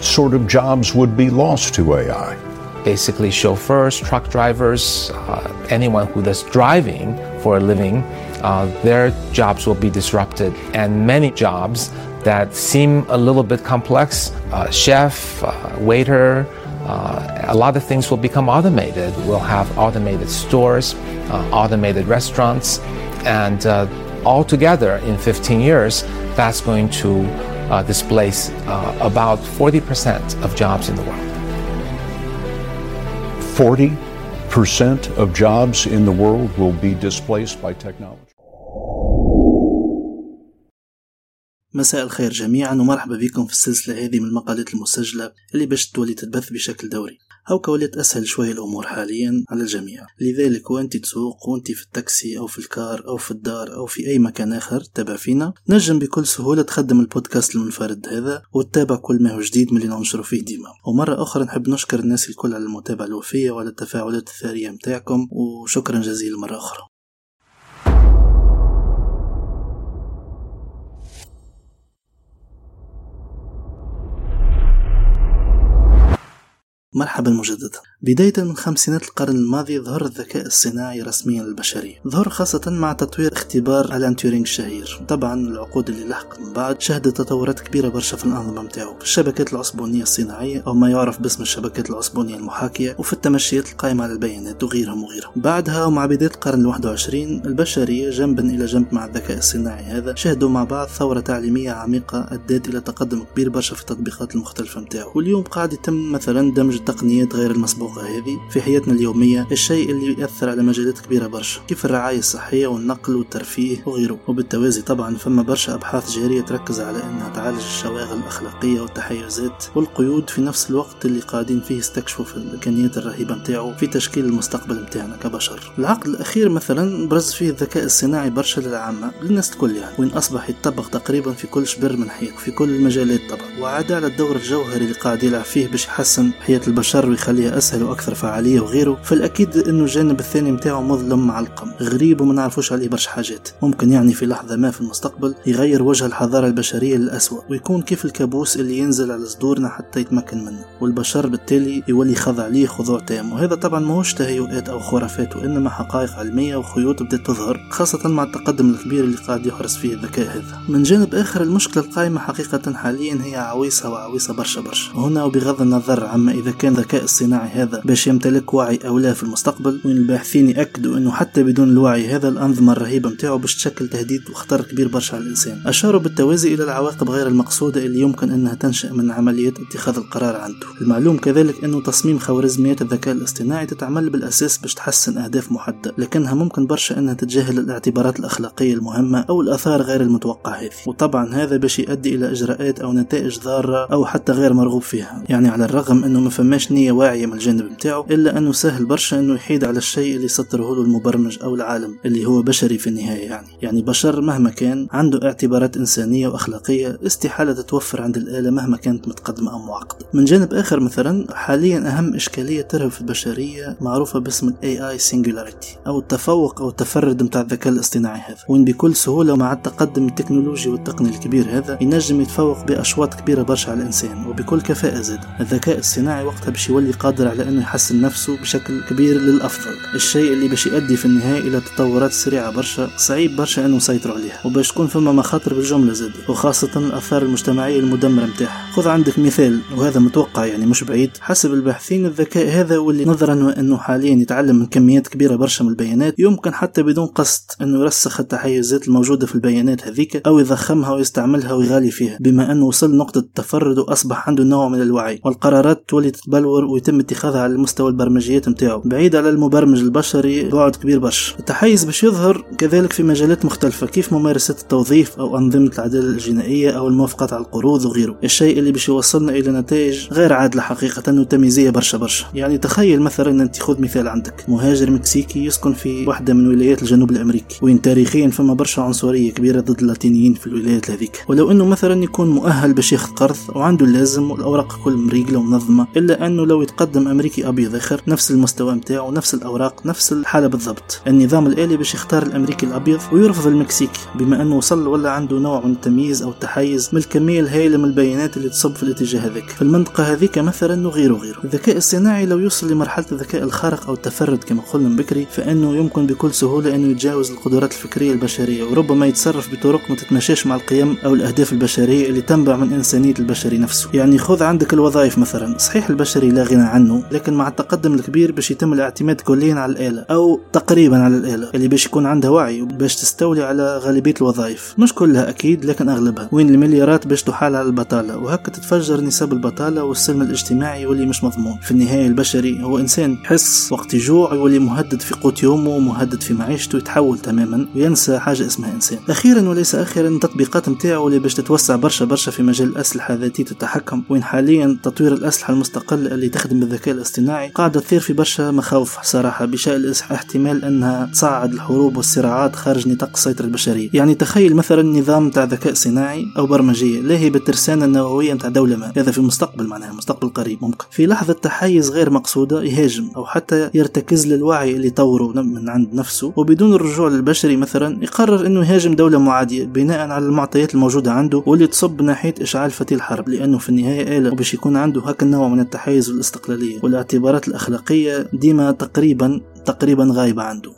sort of jobs would be lost to AI? Basically, chauffeurs, truck drivers, uh, anyone who does driving for a living, uh, their jobs will be disrupted. And many jobs that seem a little bit complex, uh, chef, uh, waiter, uh, a lot of things will become automated. We'll have automated stores, uh, automated restaurants, and altogether in 15 years, that's going to uh, displace uh, about 40% of jobs in the world. 40% of jobs in the world will be displaced by technology. مساء الخير جميعا ومرحبا بكم في السلسلة هذه من المقالات المسجلة اللي باش تولي تتبث بشكل دوري أو كوليت أسهل شوية الأمور حاليا على الجميع. لذلك وأنت تسوق وأنت في التاكسي أو في الكار أو في الدار أو في أي مكان آخر تابع فينا. نجم بكل سهولة تخدم البودكاست المنفرد هذا وتتابع كل ما هو جديد من اللي ننشره فيه ديما. ومرة أخرى نحب نشكر الناس الكل على المتابعة الوفية وعلى التفاعلات الثرية متاعكم وشكرا جزيلا مرة أخرى. مرحبا مجددا. بداية من خمسينات القرن الماضي ظهر الذكاء الصناعي رسميا للبشرية ظهر خاصة مع تطوير اختبار ألان تيورينغ الشهير. طبعا العقود اللي لحقت من بعد شهدت تطورات كبيرة برشا في الأنظمة متاعو. في الشبكات العصبونية الصناعية أو ما يعرف باسم الشبكات العصبونية المحاكية وفي التمشيات القائمة على البيانات وغيرهم وغيرهم بعدها ومع بداية القرن الواحد وعشرين البشرية جنبا إلى جنب مع الذكاء الصناعي هذا شهدوا مع بعض ثورة تعليمية عميقة أدت إلى تقدم كبير برشا في التطبيقات المختلفة متاعو. واليوم قاعد يتم مثلا دمج التقنيات غير المسبوقة هذه؟ في حياتنا اليومية الشيء اللي يأثر على مجالات كبيرة برشا. كيف الرعاية الصحية والنقل والترفيه وغيره؟ وبالتوازي طبعا فما برشا أبحاث جارية تركز على أنها تعالج الشواغل الأخلاقية والتحيزات والقيود في نفس الوقت اللي قاعدين فيه يستكشفوا في الإمكانيات الرهيبة متاعه في تشكيل المستقبل متاعنا كبشر. العقد الأخير مثلا برز فيه الذكاء الصناعي برشا للعامة للناس الكل يعني. وين أصبح يتطبق تقريبا في كل شبر من حيط في كل المجالات طبعا. وعاد على الدور الجوهري اللي قاعد يلعب فيه باش يحسن حياة البشر ويخليها أسهل وأكثر فعالية وغيره فالأكيد أنه الجانب الثاني متاعه مظلم معلقم غريب وما نعرفوش عليه برشا حاجات. ممكن يعني في لحظة ما في المستقبل يغير وجه الحضارة البشرية للأسوأ ويكون كيف الكابوس اللي ينزل على صدورنا حتى يتمكن منه. والبشر بالتالي يولي خضع ليه خضوع تام. وهذا طبعا ماهوش تهيؤات أو خرافات وإنما حقائق علمية وخيوط بدأت تظهر خاصة مع التقدم الكبير اللي قاعد يحرص فيه الذكاء هذا. من جانب آخر المشكلة القائمة حقيقة حاليا هي عويصة وعويصة برشا برشا. وهنا وبغض النظر عما إذا كان الذكاء الصناعي هذا باش يمتلك وعي أو لا في المستقبل. وين الباحثين يأكدوا أنه حتى بدون الوعي هذا الأنظمة الرهيبة متاعه باش تشكل تهديد وخطر كبير برشا على الإنسان. أشاروا بالتوازي إلى العواقب غير المقصودة اللي يمكن أنها تنشأ من عملية اتخاذ القرار عنده. المعلوم كذلك أنه تصميم خوارزميات الذكاء الاصطناعي تتعمل بالأساس باش تحسن أهداف محددة لكنها ممكن برشا أنها تتجاهل الاعتبارات الأخلاقية المهمة أو الآثار غير المتوقعة هذه. وطبعا هذا باش يؤدي إلى إجراءات أو نتائج ضارة أو حتى غير مرغوب فيها. يعني على الرغم أنه ما فماش نية واعية من الجانب متاعه إلا أنه سهل برشا أنه يحيد على الشيء اللي سطره له المبرمج أو العالم اللي هو بشري في النهاية يعني. يعني بشر مهما كان عنده اعتبارات إنسانية وأخلاقية استحالة تتوفر عند الآلة مهما كانت متقدمة أو معقدة. من جانب آخر مثلا حاليا أهم إشكالية ترهب في البشرية معروفة باسم ال AI Singularity أو التفوق أو التفرد متاع الذكاء الاصطناعي هذا. وين بكل سهولة مع التقدم التكنولوجي والتقني الكبير هذا ينجم يتفوق بأشواط كبيرة برشا على الإنسان وبكل كفاءة زاد الذكاء الصناعي وقتها باش يولي قادر على أنه يحسن نفسه بشكل كبير للأفضل. الشيء اللي باش يؤدي في النهاية إلى تطورات سريعة برشا صعيب برشا أنه يسيطروا عليها. وباش تكون فما مخاطر بالجملة زاد وخاصة الآثار المجتمعية المدمرة متاعها. خذ عندك مثال وهذا متوقع يعني مش بعيد. حسب الباحثين الذكاء هذا واللي نظرا أنه حاليا يتعلم من كميات كبيرة برشا من البيانات يمكن حتى بدون قصد أنه يرسخ التحيزات الموجودة في البيانات هذيك أو يضخمها ويستعملها ويغالي فيها بما أنه وصل نقطة التفرد وأصبح عنده نوع من الوعي. والقرارات تولي تتبلور ويتم اتخاذها على المستوى البرمجيات متاعه بعيد على المبرمج البشري بعد كبير برشا. التحيز باش يظهر كذلك في مجالات مختلفة كيف ممارسة التوظيف أو أنظمة العدالة الجنائية أو الموافقات على القروض وغيره. الشيء اللي باش يوصلنا إلى نتائج غير عادلة حقيقة وتمييزية برشا برشا. يعني تخيل مثلا أنت خذ مثال عندك. مهاجر مكسيكي يسكن في واحدة من ولايات الجنوب الأمريكي. وين تاريخيا فما برشا عنصرية كبيرة ضد اللاتينيين في الولايات هذيك. ولو أنه مثلا يكون مؤهل باش ياخذ قرض وعنده اللازم والأوراق كل مريقلة ومنظمة إلا إلا أنه لو يتقدم أمريكي أبيض آخر نفس المستوى متاعه نفس الأوراق نفس الحالة بالضبط. النظام الآلي باش يختار الأمريكي الأبيض ويرفض المكسيكي بما أنه وصل ولا عنده نوع من التمييز أو التحيز من الكمية الهائلة من البيانات اللي تصب في الاتجاه هذاك. في المنطقة هذيك مثلا وغيره وغيره. الذكاء الصناعي لو يوصل لمرحلة الذكاء الخارق أو التفرد كما قلنا بكري فإنه يمكن بكل سهولة أنه يتجاوز القدرات الفكرية البشرية وربما يتصرف بطرق ما تتماشاش مع القيم أو الأهداف البشرية اللي تنبع من إنسانية البشري نفسه. يعني خذ عندك الوظائف مثلا. صحيح البشري لا غنى عنه لكن مع التقدم الكبير باش يتم الاعتماد كليا على الآلة أو تقريبا على الآلة اللي باش يكون عندها وعي باش تستولي على غالبية الوظائف. مش كلها أكيد لكن أغلبها وين المليارات باش تحال على البطالة؟ وهكا تتفجر نسب البطالة والسلم الاجتماعي يولي مش مضمون. في النهاية البشري هو إنسان يحس وقت يجوع يولي مهدد في قوت يومه مهدد في معيشته يتحول تماما وينسى حاجة اسمها إنسان. أخيرا وليس آخرا التطبيقات متاعه اللي باش تتوسع برشا برشا في مجال الأسلحة ذاتية التحكم وين حاليا تطوير الأسلحة المستقلة اللي تخدم بالذكاء الاصطناعي. قاعدة تثير في برشا مخاوف صراحة بشأن احتمال أنها تصعد الحروب والصراعات خارج نطاق السيطرة البشرية. يعني تخيل مثلا نظام تاع ذكاء صناعي أو برمجية لاهي بالترسانة النووية نتاع دولة ما. هذا في المستقبل معناها مستقبل قريب ممكن. في لحظة تحيز غير مقصودة يهاجم أو حتى يرتكز للوعي اللي طوره من عند نفسه. وبدون الرجوع للبشري مثلا يقرر أنه يهاجم دولة معادية بناء على المعطيات الموجودة عنده واللي تصب ناحية إشعال فتيل حرب. لأنه في النهاية آلة وباش يكون عنده هكا النوع من التحيز. والاستقلالية والاعتبارات الأخلاقية ديما تقريبا تقريبا غايبة عنده.